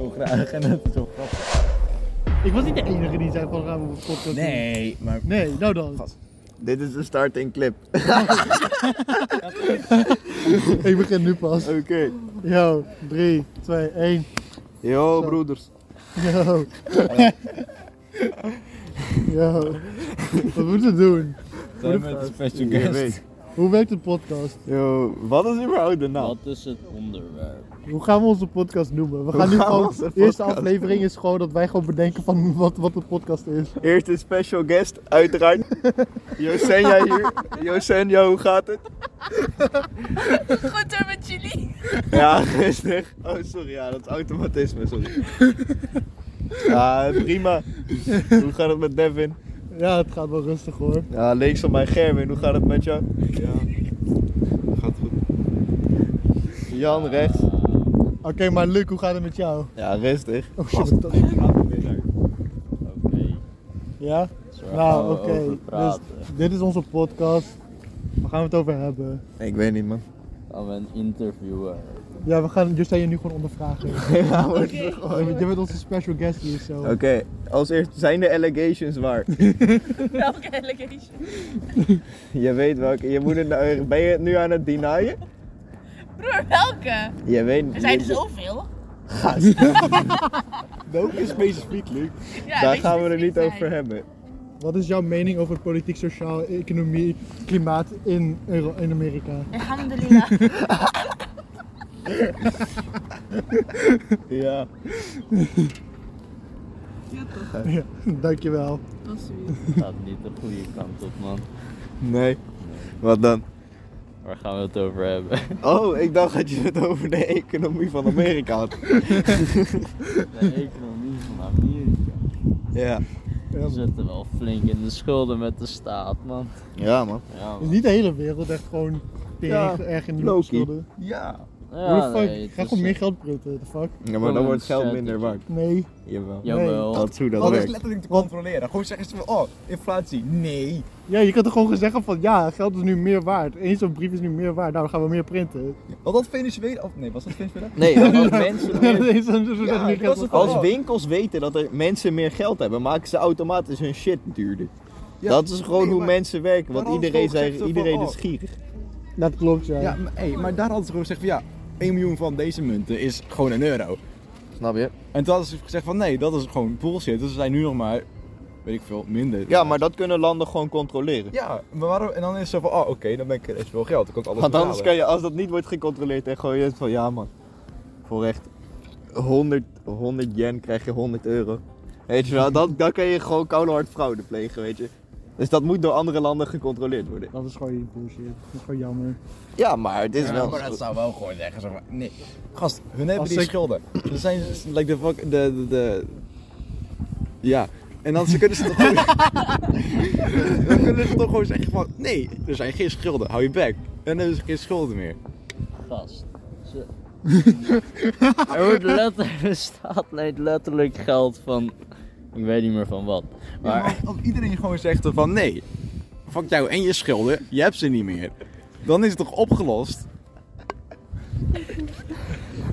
zo graag en dat is zo grappig. Ik was niet de enige die zei van gaan we een podcast doen. Nee, maar Nee, nou dan. Gast. dit is de starting clip. Ik begin nu pas. Oké. Yo, 3, 2, 1. Yo Zo. broeders. Yo. Yo. Wat moeten we doen? Zijn met een special Je guest. weet. Hoe werkt de podcast? Yo, wat is überhaupt de naam? Wat is het onderwerp? Hoe gaan we onze podcast noemen? We Hoe gaan nu gaan we gewoon. onze De eerste podcast aflevering is gewoon dat wij gewoon bedenken van wat, wat de podcast is. Eerste special guest, uiteraard. Josen, jij hier? Josen, yo, hoe gaat het? Goed hoor met jullie. Ja, rustig. Oh, sorry, ja, dat is automatisme, sorry. Ja, prima. Hoe gaat het met Devin? Ja, het gaat wel rustig hoor. Ja, links van mij Gerwin, hoe gaat het met jou? Ja, gaat goed. Jan, rechts. Oké, maar Luc, hoe gaat het met jou? Ja, rustig. Oh shit, dat is... Oké. Ja? Nou, oké. Dus dit is onze podcast. Waar gaan we het over hebben? Ik weet niet, man. Gaan we een interviewer? Ja, we gaan Justijn nu gewoon ondervragen. Ja, wordt Oké. gewoon- Je bent onze special guest hier zo. Oké, als eerst, zijn de allegations waar? Welke allegation? Je weet welke, je moet het nou, ben je het nu aan het denyen? Broer, welke? Je weet Er zijn er zoveel. Gast, Welke specifiek, Luc? Ja, daar gaan we er niet zijn? over hebben. Wat is jouw mening over politiek, sociaal, economie, klimaat in, Euro- in Amerika? Alhamdulillah. Ja. Ja, dankjewel. Gaat niet de goede kant op, man. Nee. Wat dan? Waar gaan we het over hebben? Oh, ik dacht dat je het over de economie van Amerika had. De economie van Amerika. Ja. Ja, We zitten wel flink in de schulden met de staat, man. Ja, man. Ja, niet de hele wereld, echt gewoon Ja, tering erg in de schulden. Ja. Hoe de fuck? nee, het Ga is, gewoon meer eh, geld prutten, the fuck? Ja, maar dan wordt geld minder waard. Nee. Jawel. Jawel. Dat is hoe dat Wat is werkt. letterlijk te Wat? controleren. Gewoon zeggen ze van, oh, inflatie. Nee. Ja, je kan toch gewoon zeggen van ja, geld is nu meer waard. Eén zo'n brief is nu meer waard, nou dan gaan we meer printen. Was dat Venezuela? Of nee, was dat Venezuela? Nee, want als mensen Ja, meer- Eén zo'n zo'n Ja, meer dat was geld het wordt- Als winkels weten dat er mensen meer geld hebben, maken ze automatisch hun shit duurder. Ja, dat is gewoon nee, hoe maar- mensen werken, want iedereen, gezegd van, iedereen is oh. gierig. Dat klopt, ja. Ja, maar, hey, maar daar hadden ze gewoon gezegd van, ja, 1 miljoen van deze munten is gewoon een euro. Snap je? En toen hadden ze gezegd van, nee, dat is gewoon bullshit. Dus zijn nu nog maar, weet ik veel, minder. Ja, maar dat kunnen landen gewoon controleren. Ja, maar waarom? En dan is het zo van, oh, oké, dan ben ik er is veel geld. Dan kan ik alles Want anders kan je, als dat niet wordt gecontroleerd, dan gooi je het van ja man. Voor echt 100, 100 yen krijg je 100 euro. Weet je wel, dan, dan kan je gewoon koude hard fraude plegen, weet je. Dus dat moet door andere landen gecontroleerd worden. Dat is gewoon bullshit. Dat is gewoon jammer. Ja, maar het is Ja, wel. maar dat zou wel gewoon zeggen. Zo van, nee. Gast, hun hebben Als die ik- schulden. Ze zijn, like the fuck, de, de, de... Ja. En dan ze kunnen ze toch gewoon... dan kunnen ze toch gewoon zeggen van, nee, er zijn geen schulden, hou je bek. En dan hebben ze geen schulden meer. Gast. Ze- er, wordt letterlijk, de staat leent letterlijk geld van. Ik weet niet meer van wat. Maar Maar als, iedereen gewoon zegt van, nee, fuck jou en je schulden, je hebt ze niet meer. Dan is het toch opgelost?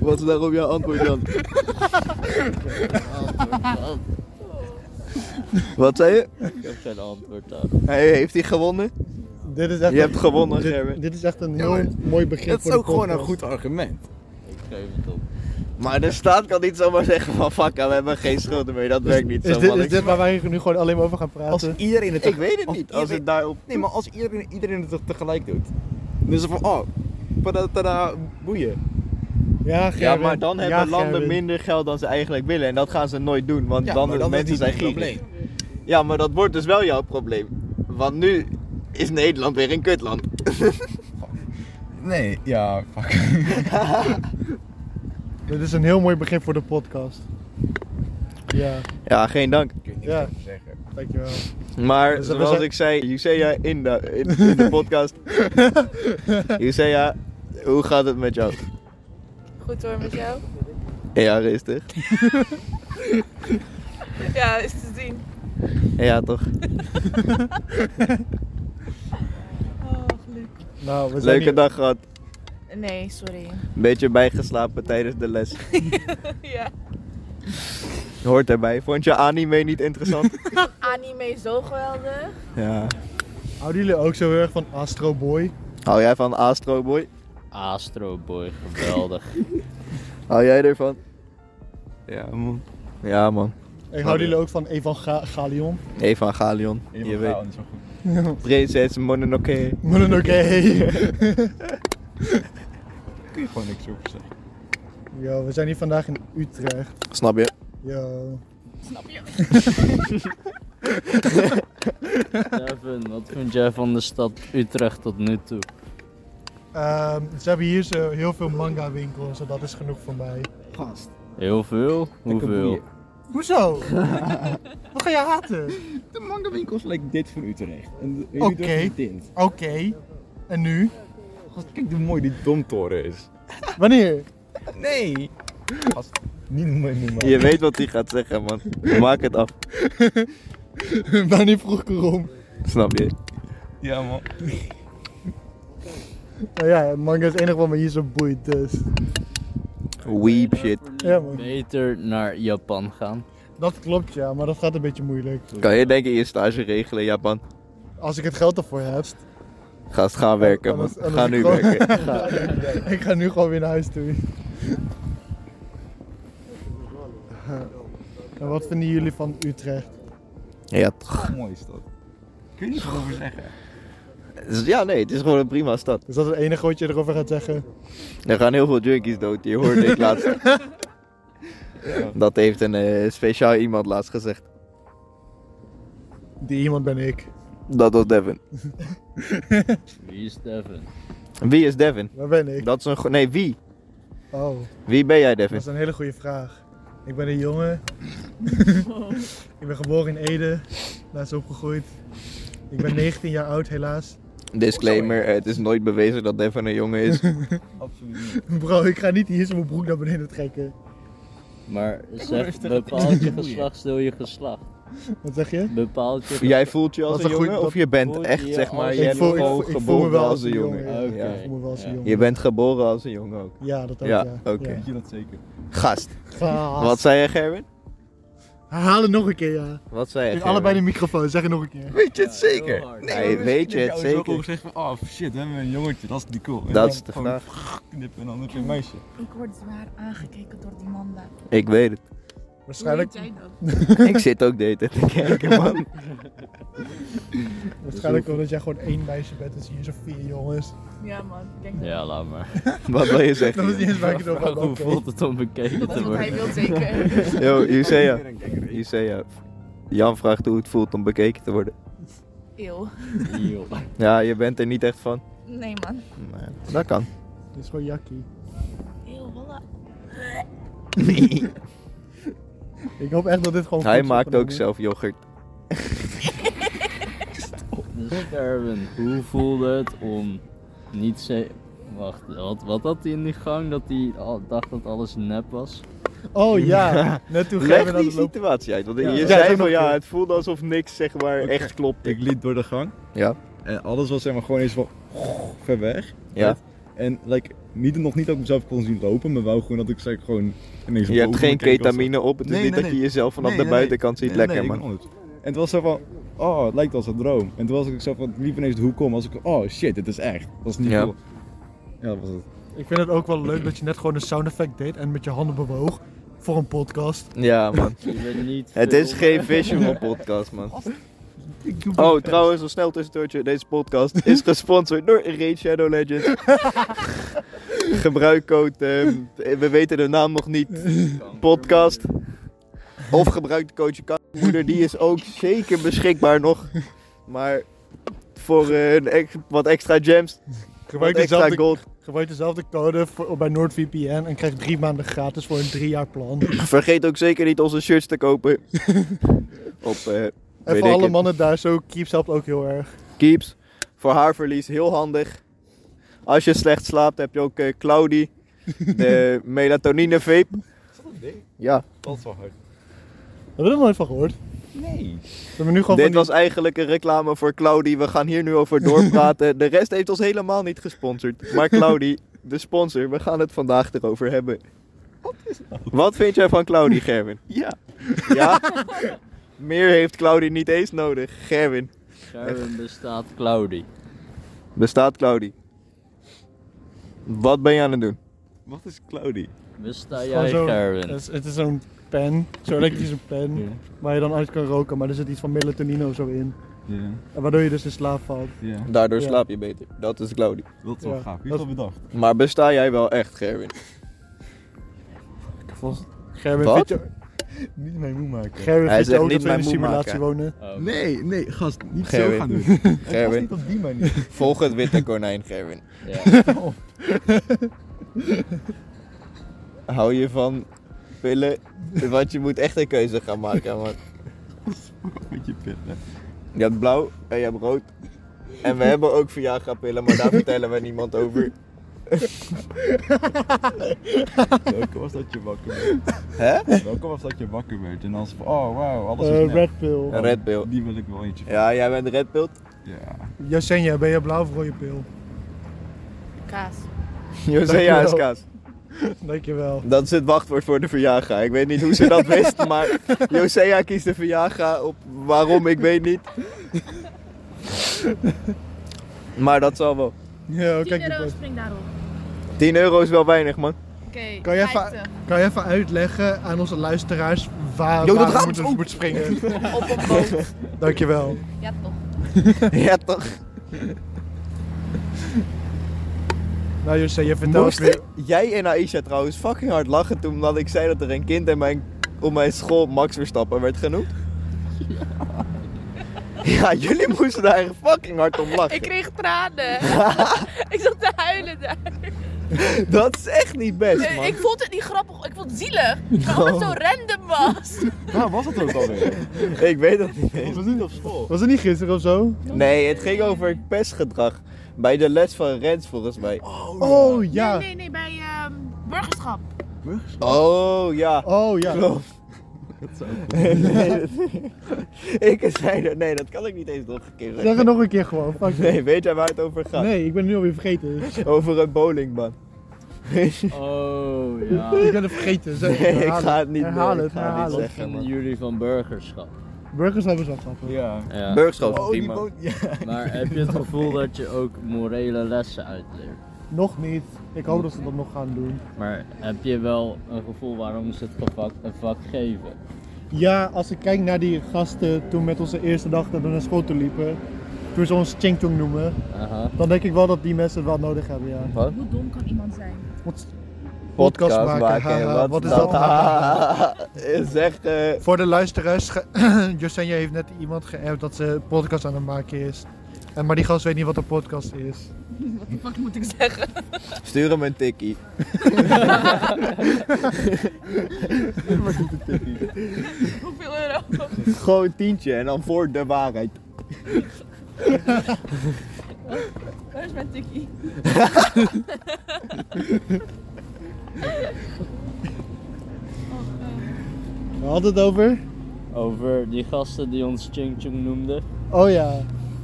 Wat is daarop jouw antwoord dan? Wat zei je? ik heb geen antwoord aan. Hey, heeft hij gewonnen? Dit is echt Je hebt gewonnen, dit, Gerben. dit is echt een heel mooi begrip Dat voor is de ook gewoon een goed argument. Ik geef het op. Maar de staat kan niet zomaar zeggen van fuck, we hebben geen schulden meer. Dat werkt niet Is zo dit, is dit waar wij nu gewoon alleen maar over gaan Als praten? iedereen het Ik weet het als niet. Als het daarop... Nee, maar als iedereen, iedereen het tegelijk doet. Dus van, oh, tada, tada, boeien. Ja, Ja, maar dan hebben Ja, landen minder geld dan ze eigenlijk willen. En dat gaan ze nooit doen, want Ja, dan dan is mensen zijn gierig. probleem. Ja, maar dat wordt dus wel jouw probleem. Want nu is Nederland weer een kutland. Nee, ja, fuck. Dit is een heel mooi begin voor de podcast. Ja, Ja, geen dank. Ik weet niks Ja. over zeggen. dankjewel. Maar Dus we zoals zijn- ik zei, Jusea in de, in, in de podcast. Jusea, hoe gaat het met jou? Goed hoor met jou. Ja, rustig. Ja, is te zien. Ja, toch? Oh, geluk. Nou, we zijn Leuke hier- dag gehad. Nee, sorry. Een beetje bijgeslapen tijdens de les. ja. Hoort erbij. Vond je anime niet interessant? Anime zo geweldig. ja. Houden jullie ook zo heel erg van Astro Boy? Hou jij van Astro Boy? Astro Boy, geweldig. Hou jij ervan? Ja, man. Ja, man. En houden jullie ook van Evangelion? Evangelion. Je weet. niet zo goed. Prinses Mononoke. Mononoke. Kun je gewoon niks over zeggen. Yo, we zijn hier vandaag in Utrecht. Snap je? Yo. Snap je? Devin, wat vind jij van de stad Utrecht tot nu toe? Ehm, ze hebben hier zo heel veel manga winkels en dat is genoeg voor mij. Gast. Heel veel? Hoeveel? Hoezo? Wat ga je haten? De manga winkels lijkt dit van Utrecht. Oké. Oké. En nu? Gast, kijk hoe mooi die domtoren is. Wanneer? Nee. Gast, niet mooi niet Je weet wat hij gaat zeggen, man. Maak het af. Wanneer vroeg ik erom? Snap je? Ja man. Nou ja, manga is het enige wat me hier zo boeit, dus. Weep shit. Ja man, Beter naar Japan gaan. dat klopt ja, maar dat gaat een beetje moeilijk. Kan je denk ik je stage regelen in Japan? Als ik het geld ervoor heb, Ga, ga werken, man. Anders- anders Ga nu gewoon- werken. Ga. ik ga nu gewoon weer naar huis toe. En wat vinden jullie van Utrecht? Ja, toch. Mooi is dat. Kun je niet over zeggen. Ja, nee, het is gewoon een prima stad. Is dat het enige wat je erover gaat zeggen? Er gaan heel veel junkies dood, die hoorde ik laatst. Dat heeft een eh, speciaal iemand laatst gezegd. Die iemand ben ik. Dat was Devin. Wie is Devin? Wie is Devin? Waar ben ik? Dat is een... go- Nee, wie? Oh, Wie ben jij, dat Devin? is een hele goede vraag. Ik ben een jongen. ik ben geboren in Ede. Daar is opgegroeid. Ik ben 19 jaar oud, helaas. Disclaimer, het is nooit bewezen dat Devin een jongen is. Absoluut niet. Bro, ik ga niet hier zo mijn broek naar beneden trekken. Maar zeg, dat- bepaalt je geslachtsdeel je geslacht? Wat zeg je? Bepaalt je Jij voelt je als een jongen of je bent je echt, je zeg maar, Ik bent voel- ik ik me geboren wel als een jongen. ja. Ik voel me wel als een jongen. Je bent geboren als een jongen ook. Ja, dat ook, Ja, ja. oké. Weet je dat zeker? Gast. Gaas. Wat zei je, Gerwin? Herhaal het nog een keer, ja. Wat zei je, Ik Gerwin? allebei de microfoon, zeg het nog een keer. Weet je het zeker? Nee, weet je het zeker? gezegd van, oh shit, we hebben een jongetje, dat is die cool. En Dat is de vraag. knippen en dan heb je een meisje. Ik word zwaar aangekeken door die man daar. Ik weet het. Waarschijnlijk, Hoe weet jij dat? Ik zit ook de hele tijd te kijken, man. waarschijnlijk omdat jij gewoon één meisje bent en zie je zo vier jongens. Ja man, ik denk Ja, laat maar. Wat wil je zeggen? Dat is niet eens waar ik het over had. Hoe voelt het om bekeken dat te is wat hij worden? wil zeker. Yo, Jusea. Jusea. Jan vraagt hoe het voelt om bekeken te worden. Eeuw. Ja, je bent er niet echt van. Nee man. Nee, dat kan. Dit is gewoon jakkie. Eeuw, voilà. Ik hoop echt dat dit gewoon Hij maakt ook zelf yoghurt. Erwin, hoe voelde het om niet ze... Wacht, wat, wat had hij in die gang? Dat hij al dacht dat alles nep was? Oh ja, net toen Leg die situatie uit. Want Ja. je Ja, zei van ja, het voelde alsof niks zeg maar echt klopte. Ik liep door de gang Ja. en alles was zeg maar gewoon eens van ver weg. Ja. En like, niet, nog niet dat ik mezelf kon zien lopen, maar wel gewoon dat ik zeg, gewoon ineens Je hebt geen zo. ketamine op. Het is Nee, niet nee, dat je jezelf vanaf Nee, de nee, buitenkant ziet Nee, lekker, nee, man. En het was zo van, oh, het lijkt als een droom. En toen was ik zo van, liep ineens de hoek om, als ik, oh shit, dit is echt. Dat is niet Ja. cool. Ja, dat was het. Ik vind het ook wel leuk dat je net gewoon een sound effect deed en met je handen bewoog voor een podcast. Ja, man. Niet Het is geen visual podcast, man. Ik doe Oh, trouwens, een snel tussendoortje. Deze podcast is gesponsord door Raid Shadow Legends. Gebruikcode, ehm, we weten de naam nog niet, podcast. Of gebruik de code je moeder, die is ook zeker beschikbaar nog. Maar voor eh, een ex- wat extra gems, wat Gebruik extra dezelfde, gold. gebruik dezelfde code voor, bij NordVPN en krijg drie maanden gratis voor een drie jaar plan. Vergeet ook zeker niet onze shirts te kopen. Op eh, En voor alle het. mannen daar zo, Keeps helpt ook heel erg. Keeps. Voor haarverlies heel handig. Als je slecht slaapt heb je ook eh Claudie. De melatonine vape. Ja, Dat is wel hard. Heb je er nooit van gehoord? Nee. We hebben nu gewoon dit die- was eigenlijk een reclame voor Claudie. We gaan hier nu over doorpraten. De rest heeft ons helemaal niet gesponsord. Maar Claudie, de sponsor, we gaan het vandaag erover hebben. Wat vind jij van Claudie, Gerwin? Ja. Ja? Meer heeft Claudie niet eens nodig. Gerwin. Gerwin bestaat Claudie. Bestaat Claudie. Wat ben je aan het doen? Wat is Claudie? Besta jij Gerwin? Het is, het is zo'n pen, zo'n elektrische pen, waar je dan uit kan roken, maar er zit iets van melatonine of zo in. En waardoor je dus in slaap valt. Ja. Daardoor slaap je beter. Dat is Claudie. Dat is wel Ja. gaaf. Wie Dat- heeft dat bedacht? Maar besta jij wel echt, Gerwin? Gerwin, Wat? vind je, Niet mijn moe maken. Gerwin Hij vindt zegt ook niet dat we in een mijn moe simulatie maken. wonen? Oh. Nee, nee, gast, niet Gerwin. zo gaan doen. Het was Gerwin. niet op die manier. Volg het witte konijn, Gerwin. Ja. Hou je van pillen? Want je moet echt een keuze gaan maken, man. Met je pillen. Je hebt blauw en je hebt rood. En we hebben ook Viagra-pillen, maar daar vertellen we niemand over. Welke was dat je wakker werd? Hè? Welke was dat je wakker werd? En dan van, oh wauw, alles Eh, is net. red pill. Een Red Pill. Die wil ik wel eentje van. Ja, jij bent Red Pill. Ja. Jasenja, ben je blauw of rode pil? Kaas. Josea is kaas. Dankjewel. Dat is het wachtwoord voor de Viagra. Ik weet niet hoe ze dat wist, maar Josea kiest de Viagra op waarom, ik weet niet. Maar dat zal wel. Ja, 10 kijk euro, spring daarop. 10 euro is wel weinig, man. Oké, Kan je, even, 50. kan je even uitleggen aan onze luisteraars waar, dat raam we moeten, is moeten springen? Op een boot. Dankjewel. Ja, toch. Ja, toch? Nou Jose, je vertelt Moesten weer... jij en Aisha trouwens fucking hard lachen toen dat ik zei dat er een kind in mijn, op mijn school Max Verstappen werd genoemd? Ja, jullie moesten daar echt fucking hard om lachen. Ik kreeg tranen. ik zat te huilen daar. Dat is echt niet best, man. Ik vond het niet grappig. Ik vond het zielig. Maar omdat het zo random was. Waar was het ook alweer? Ik weet dat niet Dat eens. was niet op school. Was het niet gisteren of zo? Nee, het ging over pestgedrag. Bij de les van Rens volgens mij. Oh ja. Nee, nee, nee, bij ehm, burgerschap. Oh ja. Oh ja. Klopt. Nee, dat- ik zei dat. Nee, dat kan ik niet eens nog een keer Zeg zeggen. het nog een keer gewoon. Fuck. Nee, weet jij waar het over gaat? Nee, ik ben het nu alweer vergeten. Over een bowlingbaan. Oh ja. Ik ben het vergeten. Zeg, Nee, ik ga het niet nee, ik ga het. zeggen, man. jullie van burgerschap? Burgers hebben ze al grappig. Ja. Ja. Burgerschap, Oh, die. Ja. Maar heb je het gevoel dat je ook morele lessen uitleert? Nog niet. Ik hoop dat ze dat nog gaan doen. Maar heb je wel een gevoel waarom ze het vak, een vak geven? Ja, als ik kijk naar die gasten toen met onze eerste dag dat we naar school toe liepen. Toen ze ons Chingchong noemen. Aha. Dan denk ik wel dat die mensen het wel nodig hebben, ja. Wat? Hoe dom kan iemand zijn? Want Podcast Podcast maken. wat, wat is dat? dat? zeg, eh, voor de luisteraars, Josenja heeft net iemand geappt dat ze een podcast aan het maken is. En, maar die gast weet niet wat een podcast is. Wat de fuck moet ik zeggen? stuur hem een tikkie. Hoeveel euro? Gewoon een tientje en dan voor de waarheid. Waar is mijn tikkie? We hadden het over? Over die gasten die ons Ching Chung noemden. Oh ja,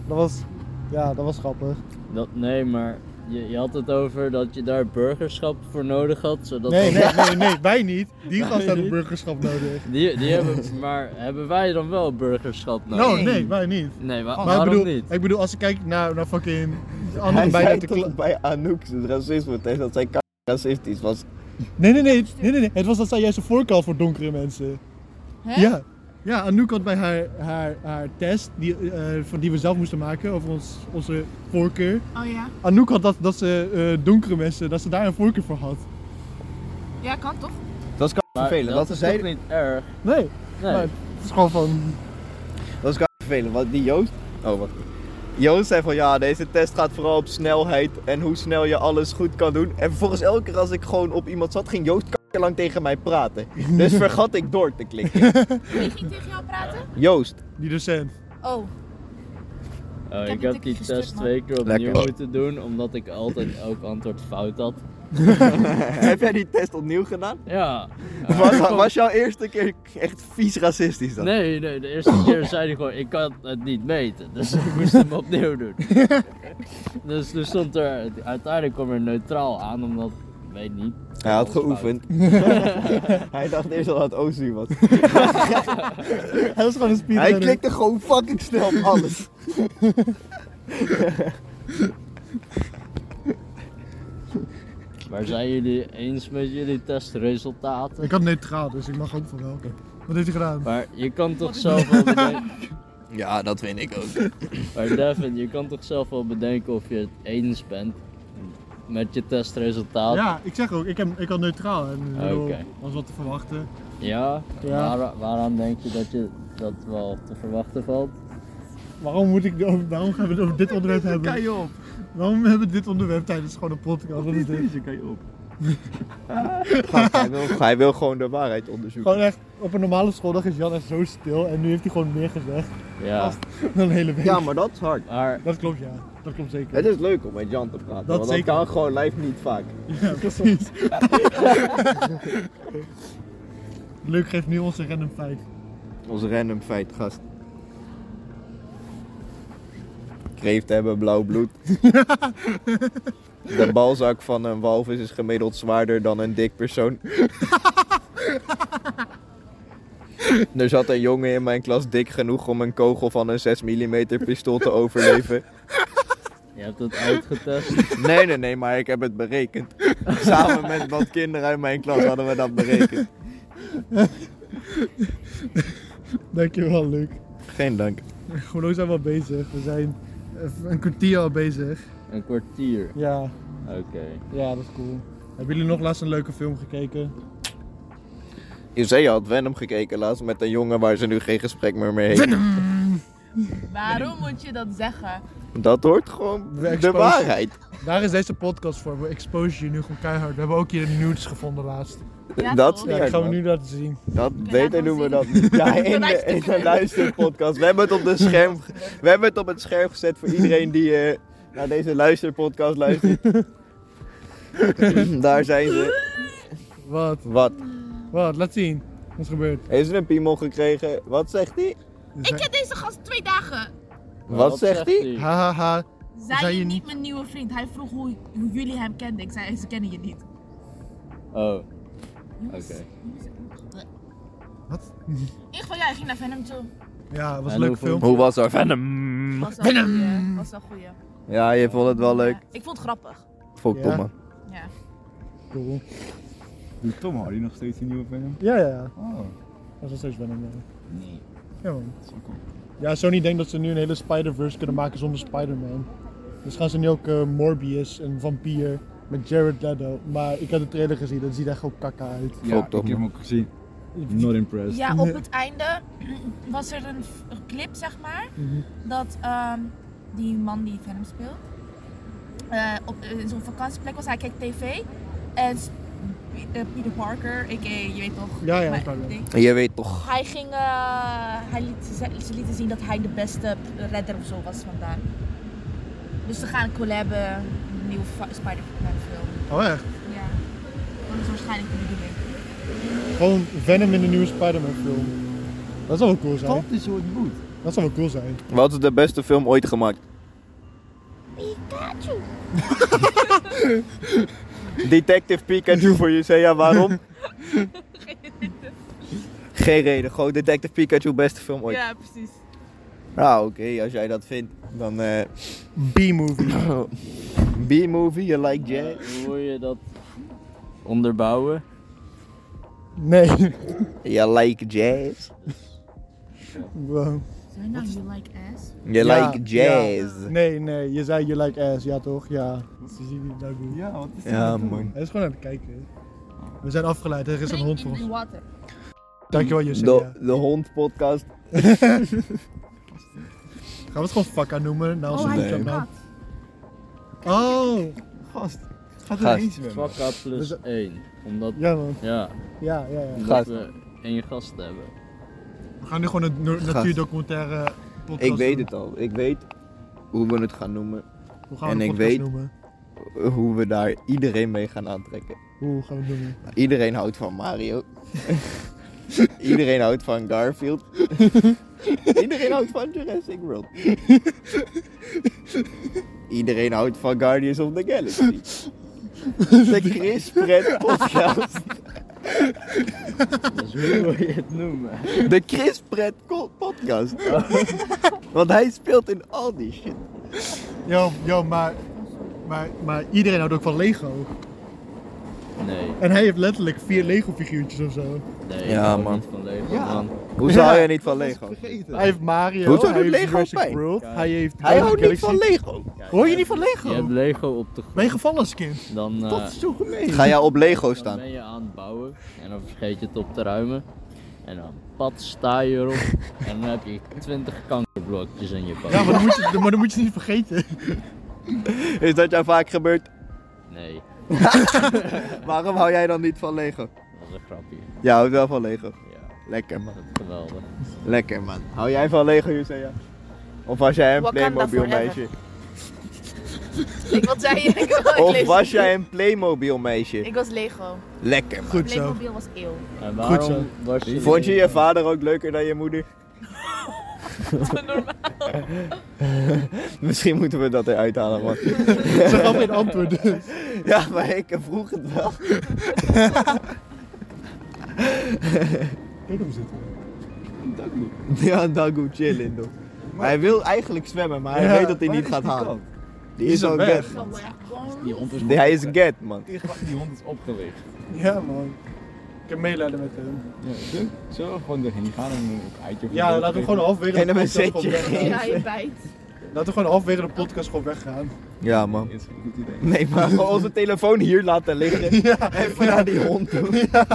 dat was, ja, dat was grappig. Dat, nee, maar je, je had het over dat je daar burgerschap voor nodig had. Zodat Nee, dan- nee, nee, nee, wij niet. Die gast had een niet? burgerschap nodig. Die, die hebben, maar hebben wij dan wel burgerschap nodig? Nou, nee, wij niet. Nee, wa- Maar ik bedoel, niet? ik bedoel, als ik kijk naar, naar fucking Hij andere bij zei de toch bij Anouk het racisme tegen dat zij racistisch was. Nee, nee, nee, nee, nee, nee. Het was dat zij juist een voorkeur had voor donkere mensen. Hè? Ja. Ja, Anouk had bij haar, haar, haar test, die, eh, van die we zelf moesten maken over ons, onze voorkeur. Oh ja? Anouk had dat, dat ze eh, donkere mensen, dat ze daar een voorkeur voor had. Ja, kan toch? Dat is k- Maar vervelend. dat Dat is niet erg? Nee, Nee. maar het is gewoon van... Dat is k- vervelend. Want die Joost. Oh, wacht. Joost zei van ja, deze test gaat vooral op snelheid en hoe snel je alles goed kan doen. En vervolgens elke keer als ik gewoon op iemand zat, ging Joost lang tegen mij praten. Dus vergat ik door te klikken. Wie ging tegen jou praten? Joost. Die docent. Oh, Oh, ik die heb die test man. twee keer opnieuw Lekker. moeten doen, omdat ik altijd elk antwoord fout had. Heb jij die test opnieuw gedaan? Ja. Was, was jouw eerste keer echt vies racistisch dan? Nee, nee, de eerste keer zei hij gewoon, ik kan het niet meten. Dus ik moest hem opnieuw doen. dus toen stond er, uiteindelijk kwam er neutraal aan, omdat weet niet. Hij had geoefend. Hij dacht eerst al dat het Ozu was. Hij was gewoon een speedrunner. Hij klikte gewoon fucking snel op alles. Maar zijn jullie eens met jullie testresultaten? Ik had neutraal, dus ik mag ook van wel. Wat heeft hij gedaan? Maar je kan toch zelf wel bedenken... Ja, dat vind ik ook. Maar Devin, je kan toch zelf wel bedenken of je het eens bent met je testresultaat? Ja, ik zeg ook, ik, heb, ik had neutraal. En Oké. was wat te verwachten. Ja? Ja. Waar- waaraan denk je dat je dat wel te verwachten valt? Waarom, moet ik, over- waarom gaan we het over dit onderwerp hebben? je op. Waarom hebben we dit onderwerp tijdens gewoon een podcast? Wat is dit? Deze kan je op. Gast, hij, wil, hij wil gewoon de waarheid onderzoeken. Gewoon echt, op een normale schooldag is Jan echt zo stil en nu heeft hij gewoon meer gezegd Ja, dan een hele week. Ja, maar dat is hard. maar Dat klopt ja, dat klopt zeker. Het is leuk om met Jan te praten, Dat want zeker. dat kan gewoon live niet vaak. Ja, precies. Leuk geeft nu ons een random feit. Ons random feit, gast. Kreeften hebben blauw bloed. De balzak van een walvis is gemiddeld zwaarder dan een dik persoon. Er zat een jongen in mijn klas dik genoeg om een kogel van een 6 mm pistool te overleven. je hebt het uitgetest. Nee, nee, nee, maar ik heb het berekend. Samen met wat kinderen uit mijn klas hadden we dat berekend. Dankjewel Luc. Geen dank. Hoe zijn we al bezig? We zijn een kwartier al bezig. Een kwartier. Ja, Oké. ja dat is cool. Hebben jullie nog laatst een leuke film gekeken? Je zei je had Venom gekeken laatst met een jongen waar ze nu geen gesprek meer mee heeft. Waarom moet je dat zeggen? Dat hoort gewoon de waarheid. Daar is deze podcast voor. We exposen je nu gewoon keihard. We hebben ook hier een nudes gevonden laatst. Ja, dat Ja, dat gaan we nu laten zien. Dat beter noemen we dat niet. Ja, De in de, in luisterpodcast. de luisterpodcast. We hebben het op de scherm, we hebben het op het scherm gezet voor iedereen die eh, naar deze luisterpodcast luistert. Daar zijn ze. Wat? Wat? Wat? Laat zien. Wat is gebeurd? Heeft ze een piemel gekregen? Wat zegt hij? Ik ken deze gast twee dagen. Wat zegt hij? Ha ha ha. Zij Zei je je niet mijn nieuwe vriend. Hij vroeg hoe, hoe jullie hem kenden. Ik zei, ze kennen je niet. Oh, oké. Wat? In ieder geval, ja, hij ging naar Venom toe. Ja, het was En een leuke hoeveel- film. Hoe was dat? Venom. Was wel goeie. Was wel goeie. Ja, je vond het wel leuk. Ja, ik vond het grappig. Fok Ja. Tom, man. Ja. Cool. Doet Tom Hardy nog steeds een nieuwe film? Ja, ja, ja. Oh, Dat is nog steeds Venom. Ja. nee. Ja, man. Dat is wel cool. Ja, Sony denkt dat ze nu een hele Spider-Verse kunnen maken zonder Spider-Man. Dus gaan ze nu ook eh, Morbius, een vampier, met Jared Leto. Maar ik heb de trailer gezien, dat ziet echt gewoon kakka uit. Ja, ik toch, heb hem man. ook gezien. Not impressed. Ja, op het einde was er een, f- een clip, zeg maar, Mhm. dat ehm, die man die Venom speelt, eh, op in zo'n vakantieplek was. Hij keek tv en eh, Peter Parker, a.k.a. je weet toch, Ja, ja, maar-. Je weet toch. hij ging, eh, hij liet, ze, lieten zien dat hij de beste redder of zo was vandaar. Dus ze gaan collaben, een nieuwe Spider-Man film. Oh echt? Ja, dat is waarschijnlijk de bedoeling. Gewoon Venom in de nieuwe Spider-Man film. Dat zou wel cool zijn. Dat is wat moet. Dat zou wel cool zijn. Wat is de beste film ooit gemaakt? Pikachu! Detective Pikachu voor je zei ja waarom? Geen reden, gewoon Detective Pikachu beste film ooit. Ja, precies. Nou oké, als jij dat vindt, dan eh B-movie. B-movie, you like jazz? Hoe wil je dat onderbouwen? Nee. You like jazz? Wow. Zijn nou you like ass? You Ja, like jazz? ja. Nee, nee, je zei you like ass, ja toch? Ja. Ze zien nou doen. Ja, wat is Ja man. Hij is gewoon aan het kijken. We zijn afgeleid, er is een hond voor ons. water. Dankjewel Jussi. De, de hond podcast. Gaan we het gewoon Fakka noemen? Nou, Oh, onze hij nee. Oh, Gast, gaat Gast. er eens zwemmen. Vakka plus Dus- 1. Omdat, ja man. ja, Ja, ja, ja. omdat Gast. we één gast hebben. Gaan nu gewoon een natuurdocumentaire podcast Ik weet doen. het al. Ik weet hoe we het gaan noemen. Hoe gaan we En de ik weet- noemen? Hoe we daar iedereen mee gaan aantrekken. Hoe gaan we het noemen? Nou, Iedereen houdt van Mario. iedereen houdt van Garfield. iedereen houdt van Jurassic World. iedereen houdt van Guardians of the Galaxy. De Chris Pret podcast. Dus hoe wil je het noemen? De Chris Pret podcast. Want hij speelt in al die shit. Yo, yo, maar, maar, maar iedereen houdt ook van Lego. Nee, En hij heeft letterlijk vier Lego figuurtjes of zo. nee, Ja, man. niet van Ja. man. Hoezo hou je niet van Lego? Hij heeft Mario, Hoezo hij doet heeft Lego Jurassic pijn? World, Kijk. hij heeft Hij houdt niet Galaxy. van Lego. Hoor je niet van Je hebt Lego? Lego op de grond. Ben je gevallen als kind? Dan, eh, Dat is zo gemeen. Ga jij op Lego dan staan? ben je aan het bouwen en dan vergeet je het op te ruimen. En dan pad sta je erop en dan heb je 20 kankerblokjes in je pad. Ja, maar dan moet je, maar dan moet je niet vergeten. Is dat jou vaak gebeurd? Nee, Waarom hou jij dan niet van Lego? dat was een grapje. Ja, houdt wel van Lego. Lekker man. geweldig. Lekker man. Hou jij van Lego, Jusea? Of was jij een Wakanda Playmobil forever. meisje? Ik, wat zei je? Ik, Of was jij een Playmobil meisje? Ik was Lego. Lekker man. Goed zo. Playmobil was eeuw. En Goed waarom zo. was je... Vond je je vader ook leuker dan je moeder? Misschien moeten we dat eruit halen man. Ze gaf geen antwoord dus. Ja, maar ik vroeg het wel. Hem zitten. Ja, Dagu chillen toch. Hij wil eigenlijk zwemmen, maar hij Ja, weet dat hij niet gaat halen. Die is al weg. get. Die hond is Die- Hij is get man. Die hond is opgelicht. Ja man. Ik heb meelijden met hem. Ja, zo. Zullen we gewoon doorheen gaan en een eitje Ja, laten we gewoon halverwege En de hem een podcast gewoon weggaan. Ja, je bijt. Laten we gewoon halverwege de podcast gewoon weggaan. Ja man. Is een goed idee. Nee, maar gewoon onze telefoon hier laten liggen. Ja. Even naar die hond toe. Ja.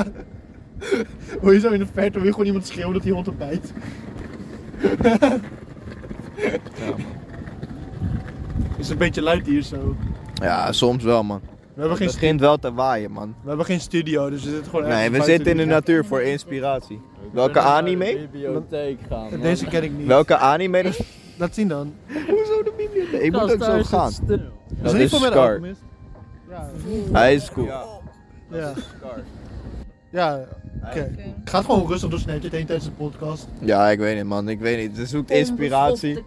Hoor je zo in de verte weer gewoon iemand schreeuwen dat die hond er bijt. Is een beetje luid hier zo. Ja, soms wel man. We hebben, Het geen, begint wel te waaien man. we hebben geen studio, dus we zitten gewoon Nee, we zitten in de natuur voor inspiratie. We Welke naar de anime? bibliotheek gaan. man. Deze ken ik niet. Welke anime? dat- Laat zien dan. Hoezo de bibliotheek? Ik moet Gast, ook daar zo is het gaan. stil. Dat niet is voor Scar. alchemist? Ja. Hij is cool. Ja. Ja, oké. Ik ga gewoon rustig door Snapchat heen tijdens de podcast. Ja, ik weet niet man. Ik weet niet. Ze zoekt inspiratie.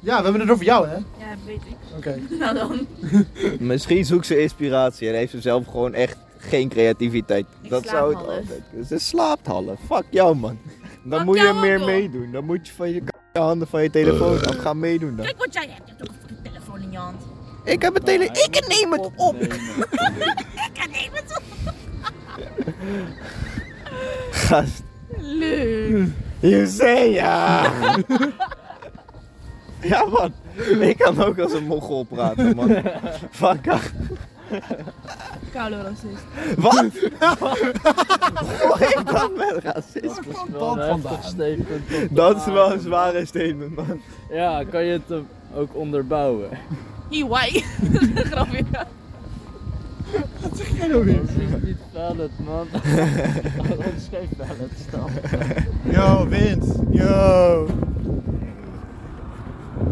Ja, we hebben het over jou, hè? Ja, weet ik. Oké. Nou dan. Misschien zoekt ze inspiratie en heeft ze zelf gewoon echt geen creativiteit. Ik dat zou het half. altijd. Ze slaapt half. Fuck jou man. Dan Fuck moet je meer meedoen. Dan moet je van je, k- handen van je telefoon af gaan meedoen dan. Kijk wat jij hebt. Je hebt ook een fucking telefoon in je hand. Ik heb een tele... Hij Ik neem het op. Ik neem het op. Gast. Leuk. You say ja. Ja man. Ik kan ook als een mogol praten man. Fuck. Koude racist. Wat? Hoe heeft dat met racisme? Dat is wel een heftig statement om te Dat is wel een maken. zware statement man. Ja, kan je het ook onderbouwen? Why? Grapje. Wat zeg jij nou weer? Dat is niet valid, man. Dat is geen valid stand. Yo, wind. Yo.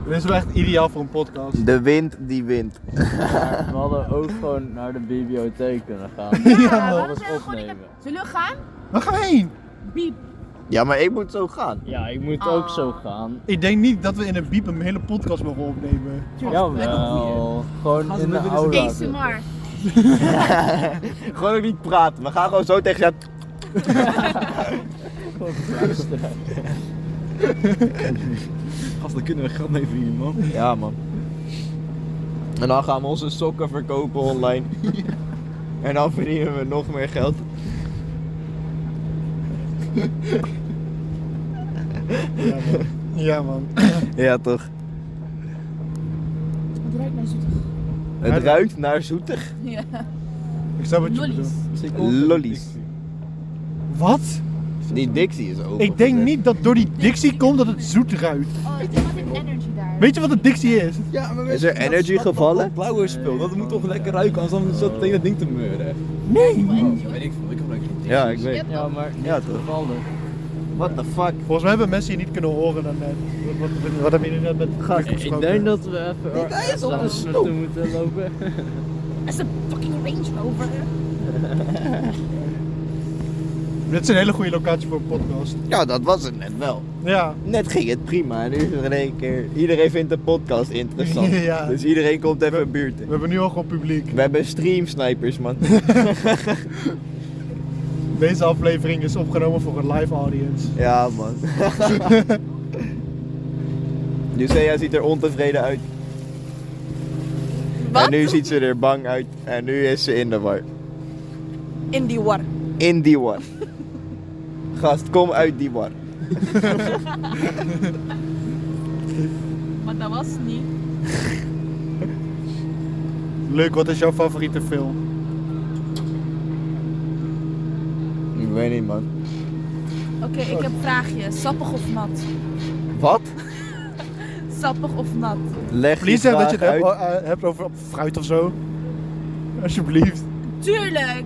Dit is wel echt ideaal voor een podcast. De wind die wint. Maar we hadden ook gewoon naar de bibliotheek kunnen gaan. Ja, man. alles opnemen. Zullen we gaan? Waar gaan we heen? Biep. Ja, maar ik moet zo gaan. Ja, ik moet ook Ah. zo gaan. Ik denk niet dat we in een biep een hele podcast mogen opnemen. Jawel, gewoon in de aula. ASMR. Gewoon ook niet praten. We gaan gewoon zo tegen jou. Gast, dan kunnen we geld mee verdienen, man. Ja, man. En dan gaan we onze sokken verkopen online. en dan verdienen we nog meer geld. Ja, man. Ja, man. Ja, toch? Het ruikt naar zoetig. Het ruikt naar zoetig. Ja. Ik snap wat je Lollies. bedoelt. Lollies. Wat? Die Dixie is open. Ik denk niet dat door die Dixie komt dat het zoet ruikt. Oh, het is wat een energy daar. Weet je wat een Dixie is? Ja, maar Is er energy gevallen? blauwe spul, dat moet toch lekker ruiken, anders dan zat tegen dat ding te meuren. Nee. Oh, weet ik veel, ik gebruik geen Ja, ik weet. Ja, maar Ja, toch? What the fuck? Volgens mij hebben mensen je niet kunnen horen dan net. Wat, wat, wat hebben jullie net met Gast, Ik gesproken? denk dat we even hij is op een naartoe moeten lopen. Dat is een fucking Range Rover. Dit is een hele goede locatie voor een podcast. Ja, dat was het net wel. Ja. Net ging het prima nu is er in één keer... Iedereen vindt de podcast interessant. Ja. Dus iedereen komt even in buurt. We hebben nu al gewoon publiek. We hebben streamsnipers, man. Deze aflevering is opgenomen voor een live audience. ja, man. Lucea ziet er ontevreden uit. Wat? En nu ziet ze er bang uit. En nu is ze in de war. In die war. In die war. Gast, kom uit die war. Maar dat was niet. Leuk, wat is jouw favoriete film? Weet niet, man. Oké, ik heb een vraagje. Sappig of nat? Wat? Sappig of nat? Leg Please zeg dat je het hebt, eh, hebt over fruit of zo. Alsjeblieft. Tuurlijk!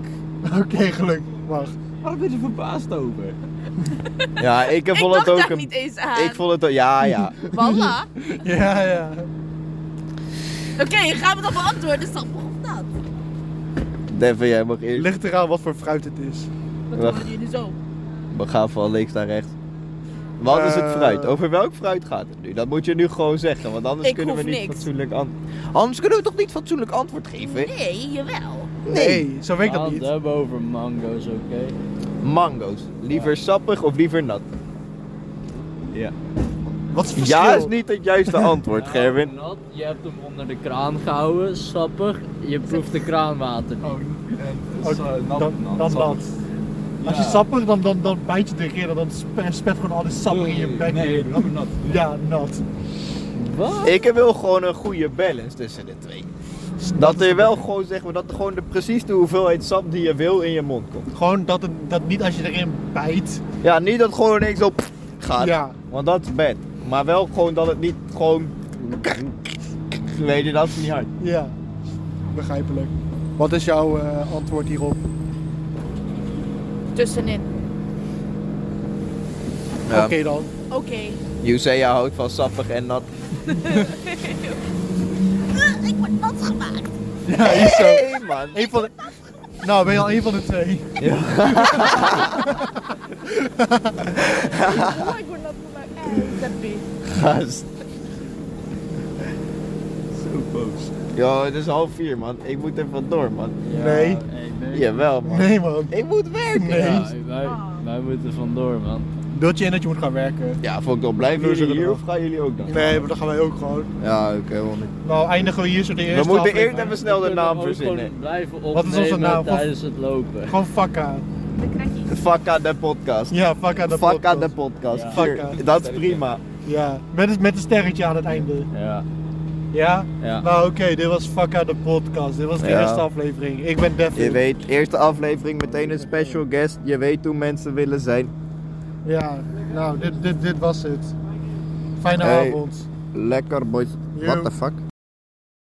Oké, geluk. Wacht. Waar ben je verbaasd over? Ja, ik Ik vond het ook een... niet eens aan. Ik vond het ook... Ja, ja. Wallah. Ja, ja. Oké, gaan we dat beantwoorden? Sappig of nat? Devin, jij mag eerst. Ligt eraan wat voor fruit het is. Wat Wacht. horen jullie zo? We gaan van links naar rechts. Wat is het Eh. fruit? Over welk fruit gaat het nu? Dat moet je nu gewoon zeggen, want anders Ik kunnen we hoef niet niks. fatsoenlijk antwoord. Anders kunnen we toch niet fatsoenlijk antwoord geven? Nee, jawel. Nee, zo werkt We dat gaan niet. het hebben over mango's, oké? Mango's. Liever sappig of liever nat? Ja. Wat is het verschil? Ja is niet het juiste antwoord, Gerwin. Nat, je hebt hem onder de kraan gehouden, sappig. Je proeft de kraanwater niet. Oh, dan, dan nat. Als je sappig, dan, dan, dan bijt je erin en dan spe- spet gewoon al die sap in je bek. Nee, nat. Ja, nat. Wat? Ik wil gewoon een goede balance tussen de twee. Dat er wel gewoon, zeg maar, dat er gewoon de, precies de hoeveelheid sap die je wil in je mond komt. Gewoon dat, het, dat niet als je erin bijt. Ja, niet dat het gewoon ineens zo pff gaat. Ja. Want dat is bad. Maar wel gewoon dat het niet gewoon... Weet je, dat is niet hard. Ja. Begrijpelijk. Wat is jouw eh, antwoord hierop? Tussenin. Ja. Oké dan. Oké. Jusea houdt van sappig en nat. Ik word nat gemaakt. Ja, hier zo. Hey man. Eén van de... Nou, ben je al één van de twee. Oh, ik word nat gemaakt. Eh, Deppie. Gast. Zo boos. Yo, het is half vier man. Ik moet er vandoor man. Nee. Nee. Jawel man. Nee man. Ik moet werken. Nee. Ja, wij, wij moeten vandoor, man. Beeld je in dat je moet gaan werken? Ja, vond ik dan blijven jullie hier er of gaan jullie ook dan? Nee, maar dan gaan wij ook gewoon. Ja, oké, honderd. Nou, eindigen we hier zo de We eerste moeten aflevering. eerst even snel de naam verzinnen. blijven Wat is onze naam? tijdens het lopen. Gewoon krekkie. Fakka de podcast. Ja, fakka de podcast. de podcast. Ja. Dat is prima. Ja, met, met een sterretje aan het einde. Ja. Ja? Ja. Nou oké, dit was Fakka de podcast. Dit was de Ja. eerste aflevering. Ik ben Devin. Je weet, eerste aflevering meteen een special guest. Je weet hoe mensen willen zijn. Ja, nou dit, dit, dit was het. Fijne Hey. avond. Lekker boys. What the fuck?